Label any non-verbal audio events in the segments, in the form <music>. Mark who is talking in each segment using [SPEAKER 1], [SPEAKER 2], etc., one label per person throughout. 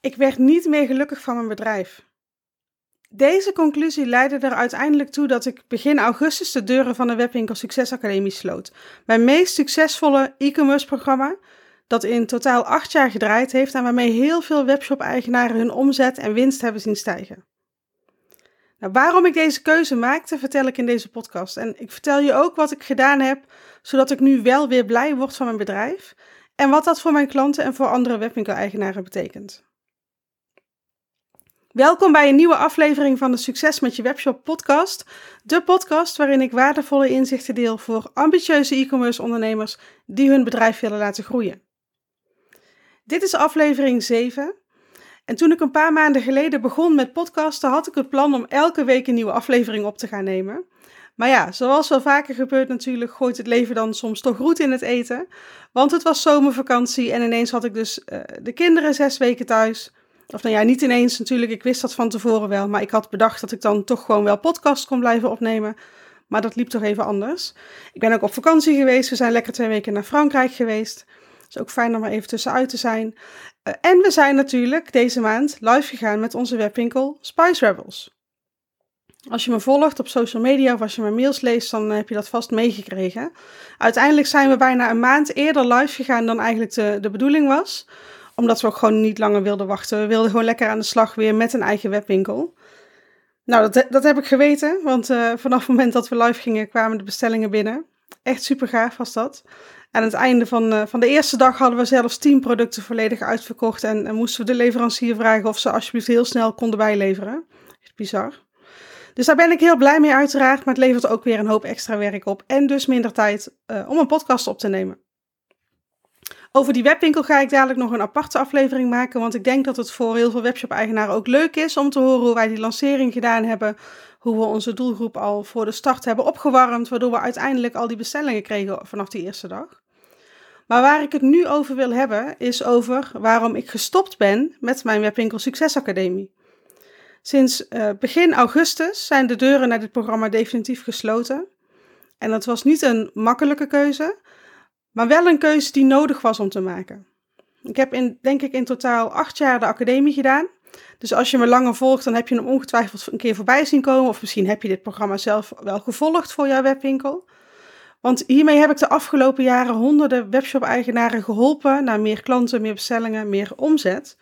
[SPEAKER 1] Ik werd niet meer gelukkig van mijn bedrijf. Deze conclusie leidde er uiteindelijk toe dat ik begin augustus de deuren van de Webwinkel Succesacademie sloot. Mijn meest succesvolle e-commerce programma, dat in totaal acht jaar gedraaid heeft en waarmee heel veel webshop-eigenaren hun omzet en winst hebben zien stijgen. Nou, waarom ik deze keuze maakte, vertel ik in deze podcast. En ik vertel je ook wat ik gedaan heb, zodat ik nu wel weer blij word van mijn bedrijf. En wat dat voor mijn klanten en voor andere webwinkel-eigenaren betekent. Welkom bij een nieuwe aflevering van de Succes met je webshop podcast. De podcast waarin ik waardevolle inzichten deel voor ambitieuze e-commerce ondernemers die hun bedrijf willen laten groeien. Dit is aflevering 7. En toen ik een paar maanden geleden begon met podcasten, had ik het plan om elke week een nieuwe aflevering op te gaan nemen. Maar ja, zoals wel vaker gebeurt natuurlijk, gooit het leven dan soms toch goed in het eten. Want het was zomervakantie en ineens had ik dus uh, de kinderen zes weken thuis. Of nou ja, niet ineens natuurlijk, ik wist dat van tevoren wel. Maar ik had bedacht dat ik dan toch gewoon wel podcast kon blijven opnemen. Maar dat liep toch even anders. Ik ben ook op vakantie geweest. We zijn lekker twee weken naar Frankrijk geweest. Het is ook fijn om er even tussenuit te zijn. Uh, en we zijn natuurlijk deze maand live gegaan met onze webwinkel Spice Rebels. Als je me volgt op social media of als je mijn mails leest, dan heb je dat vast meegekregen. Uiteindelijk zijn we bijna een maand eerder live gegaan dan eigenlijk de bedoeling was omdat we ook gewoon niet langer wilden wachten. We wilden gewoon lekker aan de slag weer met een eigen webwinkel. Nou, dat, dat heb ik geweten, want uh, vanaf het moment dat we live gingen kwamen de bestellingen binnen. Echt super gaaf was dat. Aan het einde van, uh, van de eerste dag hadden we zelfs 10 producten volledig uitverkocht en, en, moesten we de leverancier vragen of ze alsjeblieft heel snel konden bijleveren. Echt bizar. Dus daar ben ik heel blij mee uiteraard, maar het levert ook weer een hoop extra werk op en dus minder tijd uh, om een podcast op te nemen. Over die webwinkel ga ik dadelijk nog een aparte aflevering maken, want ik denk dat het voor heel veel webshop-eigenaren ook leuk is om te horen hoe wij die lancering gedaan hebben, hoe we onze doelgroep al voor de start hebben opgewarmd, waardoor we uiteindelijk al die bestellingen kregen vanaf die eerste dag. Maar waar ik het nu over wil hebben, is over waarom ik gestopt ben met mijn Webwinkel Succesacademie. Sinds uh, begin augustus zijn de deuren naar dit programma definitief gesloten. En dat was niet een makkelijke keuze, maar wel een keuze die nodig was om te maken. Ik heb in, denk ik in totaal acht jaar de academie gedaan. Dus als je me langer volgt, dan heb je hem ongetwijfeld een keer voorbij zien komen. Of misschien heb je dit programma zelf wel gevolgd voor jouw webwinkel. Want hiermee heb ik de afgelopen jaren honderden webshop-eigenaren geholpen naar meer klanten, meer bestellingen, meer omzet.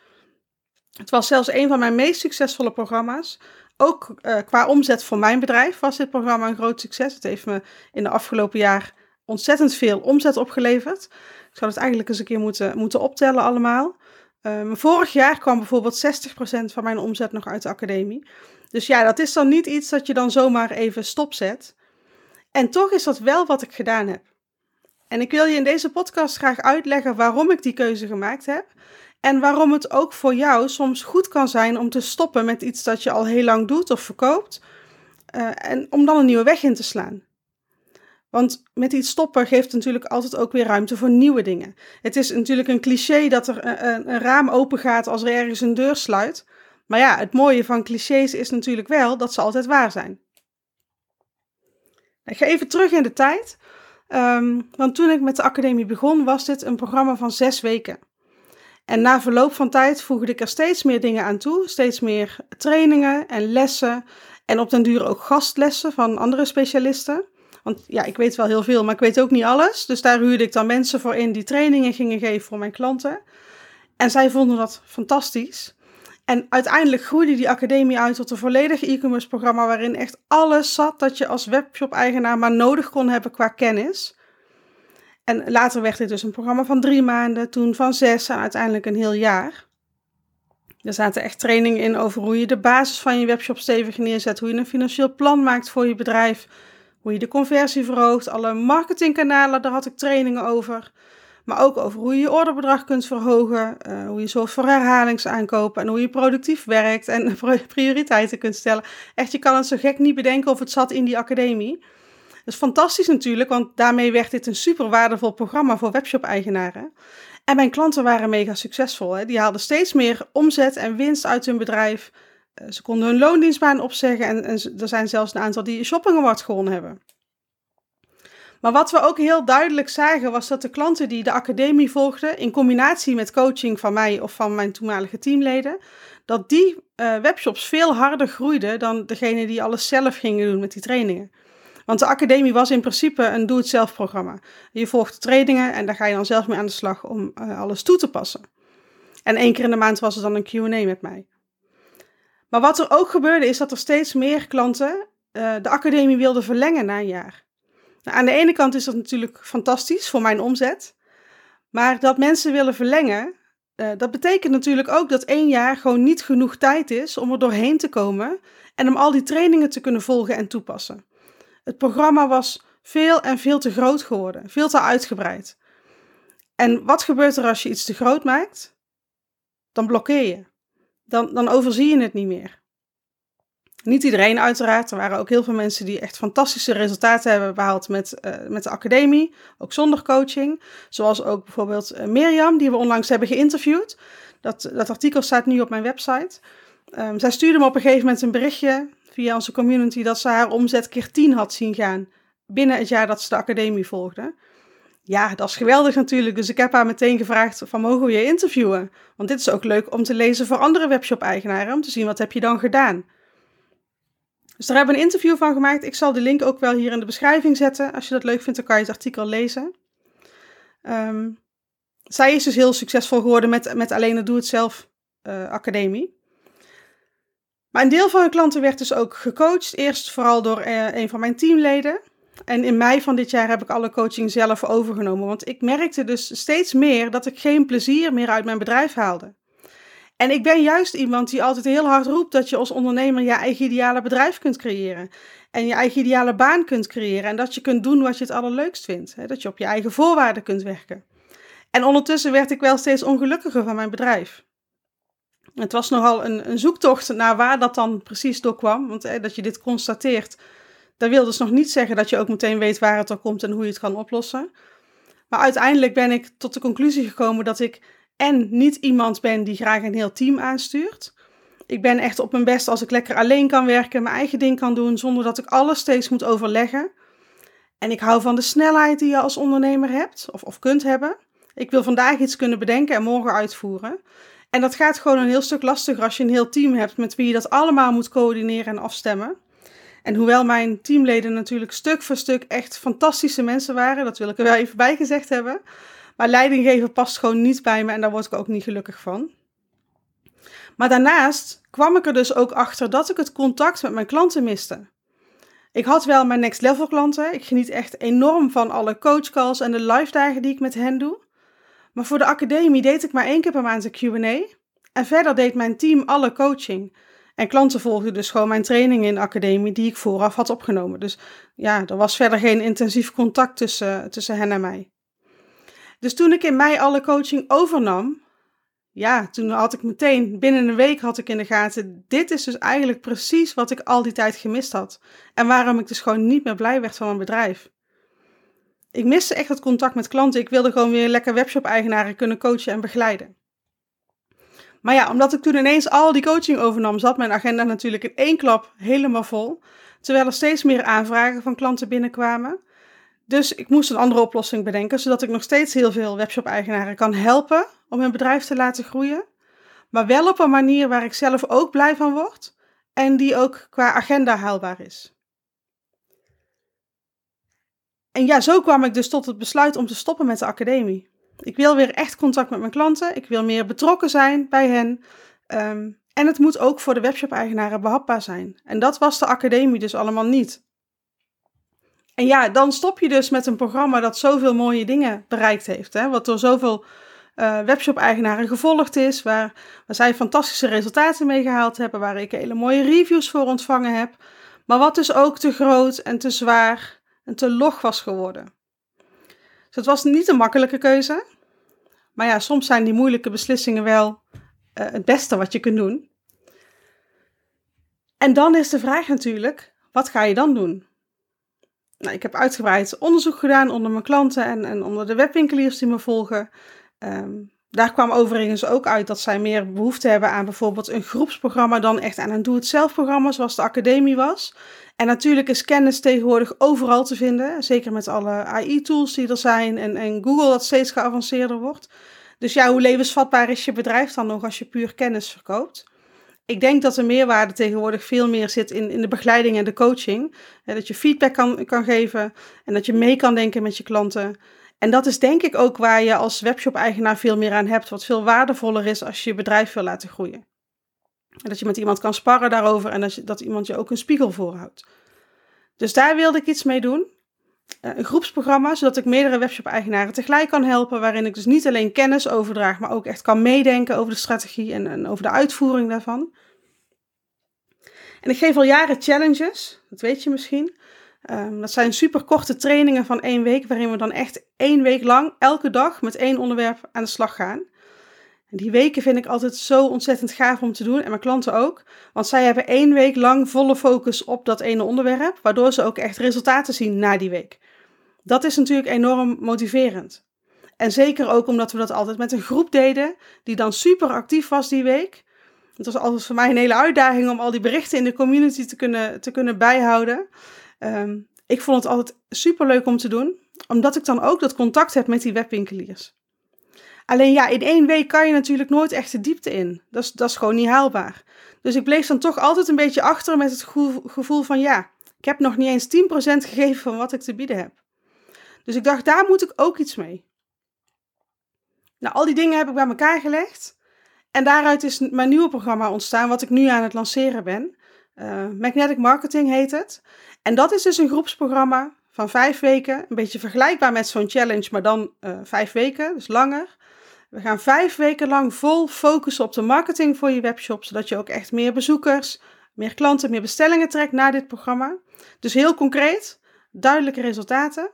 [SPEAKER 1] Het was zelfs een van mijn meest succesvolle programma's. Ook uh, qua omzet voor mijn bedrijf was dit programma een groot succes. Het heeft me in de afgelopen jaar ontzettend veel omzet opgeleverd. Ik zou het eigenlijk eens een keer moeten, moeten optellen allemaal. Um, vorig jaar kwam bijvoorbeeld 60% van mijn omzet nog uit de academie. Dus ja, dat is dan niet iets dat je dan zomaar even stopzet. En toch is dat wel wat ik gedaan heb. En ik wil je in deze podcast graag uitleggen waarom ik die keuze gemaakt heb. En waarom het ook voor jou soms goed kan zijn om te stoppen met iets dat je al heel lang doet of verkoopt. Uh, en om dan een nieuwe weg in te slaan. Want met iets stoppen geeft natuurlijk altijd ook weer ruimte voor nieuwe dingen. Het is natuurlijk een cliché dat er een, raam open gaat als er ergens een deur sluit. Maar ja, het mooie van clichés is natuurlijk wel dat ze altijd waar zijn. Ik ga even terug in de tijd. Um, want toen ik met de academie begon, was dit een programma van zes weken. En na verloop van tijd voegde ik er steeds meer dingen aan toe. Steeds meer trainingen en lessen. En op den duur ook gastlessen van andere specialisten. Want ja, ik weet wel heel veel, maar ik weet ook niet alles. Dus daar huurde ik dan mensen voor in die trainingen gingen geven voor mijn klanten. En zij vonden dat fantastisch. En uiteindelijk groeide die academie uit tot een volledig e-commerce programma waarin echt alles zat dat je als webshop-eigenaar maar nodig kon hebben qua kennis. En later werd dit dus een programma van drie maanden, toen van zes en uiteindelijk een heel jaar. Er zaten echt trainingen in over hoe je de basis van je webshop stevig neerzet, hoe je een financieel plan maakt voor je bedrijf, hoe je de conversie verhoogt, alle marketingkanalen, daar had ik trainingen over. Maar ook over hoe je je orderbedrag kunt verhogen, uh, hoe je zorgt voor herhalingsaankopen en hoe je productief werkt en <laughs> prioriteiten kunt stellen. Echt, je kan het zo gek niet bedenken of het zat in die academie. Dat is fantastisch natuurlijk, want daarmee werd dit een super waardevol programma voor webshop-eigenaren. En mijn klanten waren mega succesvol. Hè? Die haalden steeds meer omzet en winst uit hun bedrijf. Eh, ze konden hun loondienstbaan opzeggen en, er zijn zelfs een aantal die Shopping Award gewonnen hebben. Maar wat we ook heel duidelijk zagen was dat de klanten die de academie volgden, in combinatie met coaching van mij of van mijn toenmalige teamleden, dat die uh, webshops veel harder groeiden dan degene die alles zelf gingen doen met die trainingen. Want de academie was in principe een doe-het-zelf programma. Je volgt trainingen en daar ga je dan zelf mee aan de slag om uh, alles toe te passen. En één keer in de maand was er dan een Q&A met mij. Maar wat er ook gebeurde is dat er steeds meer klanten uh, de academie wilden verlengen na een jaar. Nou, aan de ene kant is dat natuurlijk fantastisch voor mijn omzet. Maar dat mensen willen verlengen, uh, dat betekent natuurlijk ook dat één jaar gewoon niet genoeg tijd is om er doorheen te komen en om al die trainingen te kunnen volgen en toepassen. Het programma was veel en veel te groot geworden, veel te uitgebreid. En wat gebeurt er als je iets te groot maakt? Dan blokkeer je. Dan, dan overzie je het niet meer. Niet iedereen uiteraard. Er waren ook heel veel mensen die echt fantastische resultaten hebben behaald met, uh, met de academie. Ook zonder coaching. Zoals ook bijvoorbeeld uh, Mirjam, die we onlangs hebben geïnterviewd. Dat, dat artikel staat nu op mijn website. Um, zij stuurde me op een gegeven moment een berichtje via onze community dat ze haar omzet keer 10 had zien gaan binnen het jaar dat ze de academie volgde. Ja, dat is geweldig natuurlijk. Dus ik heb haar meteen gevraagd van mogen we je interviewen? Want dit is ook leuk om te lezen voor andere webshop-eigenaren, om te zien wat heb je dan gedaan. Dus daar hebben we een interview van gemaakt. Ik zal de link ook wel hier in de beschrijving zetten. Als je dat leuk vindt, dan kan je het artikel lezen. Um, zij is dus heel succesvol geworden met, met alleen de Doe-het-zelf uh, academie. Maar een deel van de klanten werd dus ook gecoacht. Eerst vooral door uh, een van mijn teamleden. En in mei van dit jaar heb ik alle coaching zelf overgenomen. Want ik merkte dus steeds meer dat ik geen plezier meer uit mijn bedrijf haalde. En ik ben juist iemand die altijd heel hard roept dat je als ondernemer je eigen ideale bedrijf kunt creëren. En je eigen ideale baan kunt creëren. En dat je kunt doen wat je het allerleukst vindt. Dat je op je eigen voorwaarden kunt werken. En ondertussen werd ik wel steeds ongelukkiger van mijn bedrijf. Het was nogal een, een zoektocht naar waar dat dan precies door kwam. Want dat je dit constateert, dat wil dus nog niet zeggen dat je ook meteen weet waar het door komt en hoe je het kan oplossen. Maar uiteindelijk ben ik tot de conclusie gekomen dat ik en niet iemand ben die graag een heel team aanstuurt. Ik ben echt op mijn best als ik lekker alleen kan werken, mijn eigen ding kan doen, zonder dat ik alles steeds moet overleggen. En ik hou van de snelheid die je als ondernemer hebt of, of kunt hebben. Ik wil vandaag iets kunnen bedenken en morgen uitvoeren. En dat gaat gewoon een heel stuk lastiger als je een heel team hebt met wie je dat allemaal moet coördineren en afstemmen. En hoewel mijn teamleden natuurlijk stuk voor stuk echt fantastische mensen waren, dat wil ik er wel even bij gezegd hebben. Maar leidinggeven past gewoon niet bij me en daar word ik ook niet gelukkig van. Maar daarnaast kwam ik er dus ook achter dat ik het contact met mijn klanten miste. Ik had wel mijn next level klanten. Ik geniet echt enorm van alle coachcalls en de live dagen die ik met hen doe. Maar voor de academie deed ik maar één keer per maand een Q&A. En verder deed mijn team alle coaching. En klanten volgden dus gewoon mijn trainingen in de academie die ik vooraf had opgenomen. Dus ja, er was verder geen intensief contact tussen, tussen hen en mij. Dus toen ik in mei alle coaching overnam, ja, toen had ik meteen, binnen een week had ik in de gaten, dit is dus eigenlijk precies wat ik al die tijd gemist had. En waarom ik dus gewoon niet meer blij werd van mijn bedrijf. Ik miste echt het contact met klanten. Ik wilde gewoon weer lekker webshop-eigenaren kunnen coachen en begeleiden. Maar ja, omdat ik toen ineens al die coaching overnam, zat mijn agenda natuurlijk in één klap helemaal vol. Terwijl er steeds meer aanvragen van klanten binnenkwamen. Dus ik moest een andere oplossing bedenken, zodat ik nog steeds heel veel webshop-eigenaren kan helpen om hun bedrijf te laten groeien. Maar wel op een manier waar ik zelf ook blij van word en die ook qua agenda haalbaar is. En ja, zo kwam ik dus tot het besluit om te stoppen met de academie. Ik wil weer echt contact met mijn klanten. Ik wil meer betrokken zijn bij hen. Um, en het moet ook voor de webshop-eigenaren behapbaar zijn. En dat was de academie dus allemaal niet. En ja, dan stop je dus met een programma dat zoveel mooie dingen bereikt heeft. Hè? Wat door zoveel uh, webshop-eigenaren gevolgd is. Waar, waar zij fantastische resultaten mee gehaald hebben. Waar ik hele mooie reviews voor ontvangen heb. Maar wat dus ook te groot en te zwaar en te log was geworden. Het was niet een makkelijke keuze. Maar ja, soms zijn die moeilijke beslissingen wel uh, het beste wat je kunt doen. En dan is de vraag natuurlijk, wat ga je dan doen? Nou, ik heb uitgebreid onderzoek gedaan onder mijn klanten en, en onder de webwinkeliers die me volgen. Um, Daar kwam overigens ook uit dat zij meer behoefte hebben aan bijvoorbeeld een groepsprogramma dan echt aan een doe-het-zelf programma zoals de academie was. En natuurlijk is kennis tegenwoordig overal te vinden, zeker met alle AI-tools die er zijn en, en Google dat steeds geavanceerder wordt. Dus ja, hoe levensvatbaar is je bedrijf dan nog als je puur kennis verkoopt? Ik denk dat de meerwaarde tegenwoordig veel meer zit in, in de begeleiding en de coaching. dat je feedback kan, kan geven en dat je mee kan denken met je klanten. En dat is denk ik ook waar je als webshop-eigenaar veel meer aan hebt, wat veel waardevoller is als je je bedrijf wil laten groeien. En dat je met iemand kan sparren daarover en dat, iemand je ook een spiegel voorhoudt. Dus daar wilde ik iets mee doen. Eh, een groepsprogramma, zodat ik meerdere webshop-eigenaren tegelijk kan helpen, waarin ik dus niet alleen kennis overdraag, maar ook echt kan meedenken over de strategie en, en over de uitvoering daarvan. En ik geef al jaren challenges, dat weet je misschien. Um, dat zijn super korte trainingen van één week, waarin we dan echt één week lang, elke dag, met één onderwerp aan de slag gaan. En die weken vind ik altijd zo ontzettend gaaf om te doen en mijn klanten ook. Want zij hebben één week lang volle focus op dat ene onderwerp, waardoor ze ook echt resultaten zien na die week. Dat is natuurlijk enorm motiverend. En zeker ook omdat we dat altijd met een groep deden, die dan super actief was die week. Het was altijd voor mij een hele uitdaging om al die berichten in de community te kunnen, te kunnen bijhouden. Um, ik vond het altijd super leuk om te doen, omdat ik dan ook dat contact heb met die webwinkeliers. Alleen ja, in één week kan je natuurlijk nooit echt de diepte in. Dat is, dat is gewoon niet haalbaar. Dus ik bleef dan toch altijd een beetje achter met het gevoel van ja, ik heb nog niet eens 10% gegeven van wat ik te bieden heb. Dus ik dacht, daar moet ik ook iets mee. Nou, al die dingen heb ik bij elkaar gelegd. En daaruit is mijn nieuwe programma ontstaan, wat ik nu aan het lanceren ben. Uh, Magnetic Marketing heet het. En dat is dus een groepsprogramma van vijf weken. Een beetje vergelijkbaar met zo'n challenge, maar dan uh, vijf weken, dus langer. We gaan vijf weken lang vol focussen op de marketing voor je webshop, zodat je ook echt meer bezoekers, meer klanten, meer bestellingen trekt naar dit programma. Dus heel concreet, duidelijke resultaten.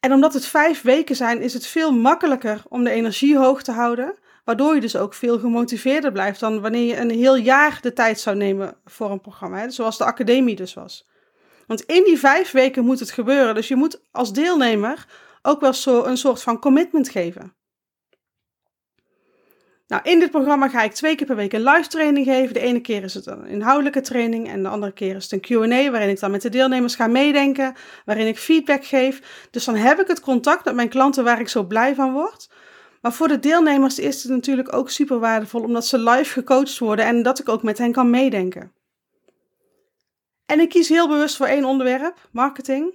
[SPEAKER 1] En omdat het vijf weken zijn, is het veel makkelijker om de energie hoog te houden. Waardoor je dus ook veel gemotiveerder blijft dan wanneer je een heel jaar de tijd zou nemen voor een programma. Hè? Zoals de academie dus was. Want in die vijf weken moet het gebeuren. Dus je moet als deelnemer ook wel zo een soort van commitment geven. Nou, in dit programma ga ik twee keer per week een live training geven. De ene keer is het een inhoudelijke training en de andere keer is het een Q&A waarin ik dan met de deelnemers ga meedenken, waarin ik feedback geef. Dus dan heb ik het contact met mijn klanten waar ik zo blij van word. Maar voor de deelnemers is het natuurlijk ook super waardevol omdat ze live gecoacht worden en dat ik ook met hen kan meedenken. En ik kies heel bewust voor één onderwerp, marketing.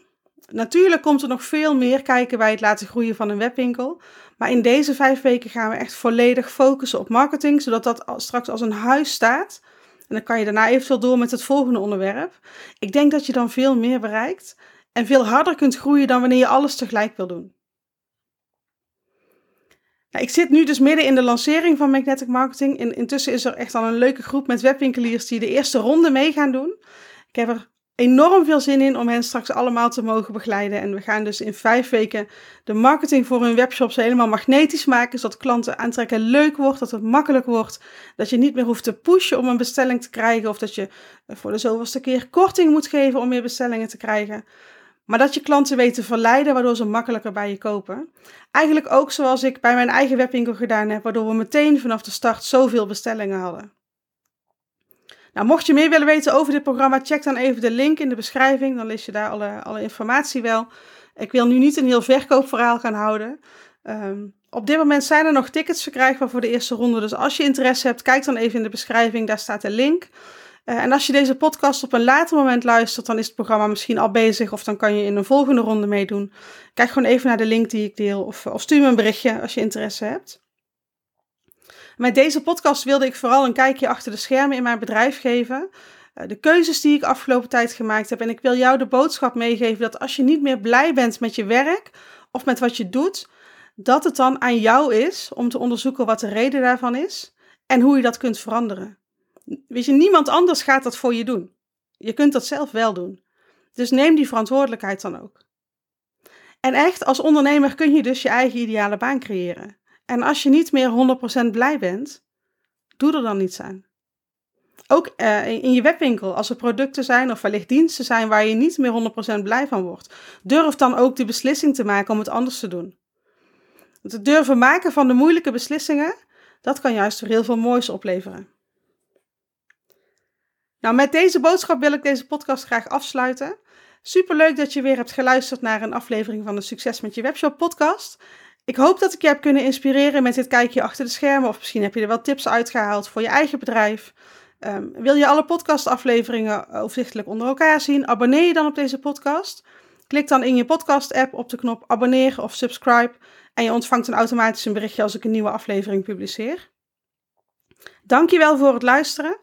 [SPEAKER 1] Natuurlijk komt er nog veel meer kijken bij het laten groeien van een webwinkel. Maar in deze vijf weken gaan we echt volledig focussen op marketing, zodat dat straks als een huis staat. En dan kan je daarna eventueel door met het volgende onderwerp. Ik denk dat je dan veel meer bereikt en veel harder kunt groeien dan wanneer je alles tegelijk wil doen. Ik zit nu dus midden in de lancering van Magnetic Marketing. intussen is er echt al een leuke groep met webwinkeliers die de eerste ronde mee gaan doen. Ik heb er enorm veel zin in om hen straks allemaal te mogen begeleiden. En we gaan dus in vijf weken de marketing voor hun webshops helemaal magnetisch maken. Zodat klanten aantrekken leuk wordt, dat het makkelijk wordt. Dat je niet meer hoeft te pushen om een bestelling te krijgen. Of dat je voor de zoveelste keer korting moet geven om meer bestellingen te krijgen. Maar dat je klanten weet te verleiden, waardoor ze makkelijker bij je kopen. Eigenlijk ook zoals ik bij mijn eigen webwinkel gedaan heb, waardoor we meteen vanaf de start zoveel bestellingen hadden. Nou, mocht je meer willen weten over dit programma, check dan even de link in de beschrijving. Dan lees je daar alle, alle informatie wel. Ik wil nu niet een heel verkoopverhaal gaan houden. Ehm, op dit moment zijn er nog tickets verkrijgbaar voor de eerste ronde. Dus als je interesse hebt, kijk dan even in de beschrijving. Daar staat de link. Uh, en als je deze podcast op een later moment luistert, dan is het programma misschien al bezig. Of dan kan je in een volgende ronde meedoen. Kijk gewoon even naar de link die ik deel. Of, of stuur me een berichtje als je interesse hebt. Met deze podcast wilde ik vooral een kijkje achter de schermen in mijn bedrijf geven. Eh, de keuzes die ik afgelopen tijd gemaakt heb. En ik wil jou de boodschap meegeven dat als je niet meer blij bent met je werk of met wat je doet, dat het dan aan jou is om te onderzoeken wat de reden daarvan is en hoe je dat kunt veranderen. Weet je, niemand anders gaat dat voor je doen. Je kunt dat zelf wel doen. Dus neem die verantwoordelijkheid dan ook. En echt, als ondernemer kun je dus je eigen ideale baan creëren. En als je niet meer 100% blij bent, doe er dan niets aan. Ook uh, in je webwinkel, als er producten zijn of wellicht diensten zijn waar je niet meer 100% blij van wordt, durf dan ook de beslissing te maken om het anders te doen. Het durven maken van de moeilijke beslissingen, dat kan juist heel veel moois opleveren. Nou, met deze boodschap wil ik deze podcast graag afsluiten. Superleuk dat je weer hebt geluisterd naar een aflevering van de Succes met je webshop podcast. Ik hoop dat ik je heb kunnen inspireren met dit kijkje achter de schermen. Of misschien heb je er wel tips uitgehaald voor je eigen bedrijf. Um, wil je alle podcastafleveringen overzichtelijk onder elkaar zien? Abonneer je dan op deze podcast. Klik dan in je podcast-app op de knop abonneren of subscribe. En je ontvangt dan automatisch een berichtje als ik een nieuwe aflevering publiceer. Dankjewel voor het luisteren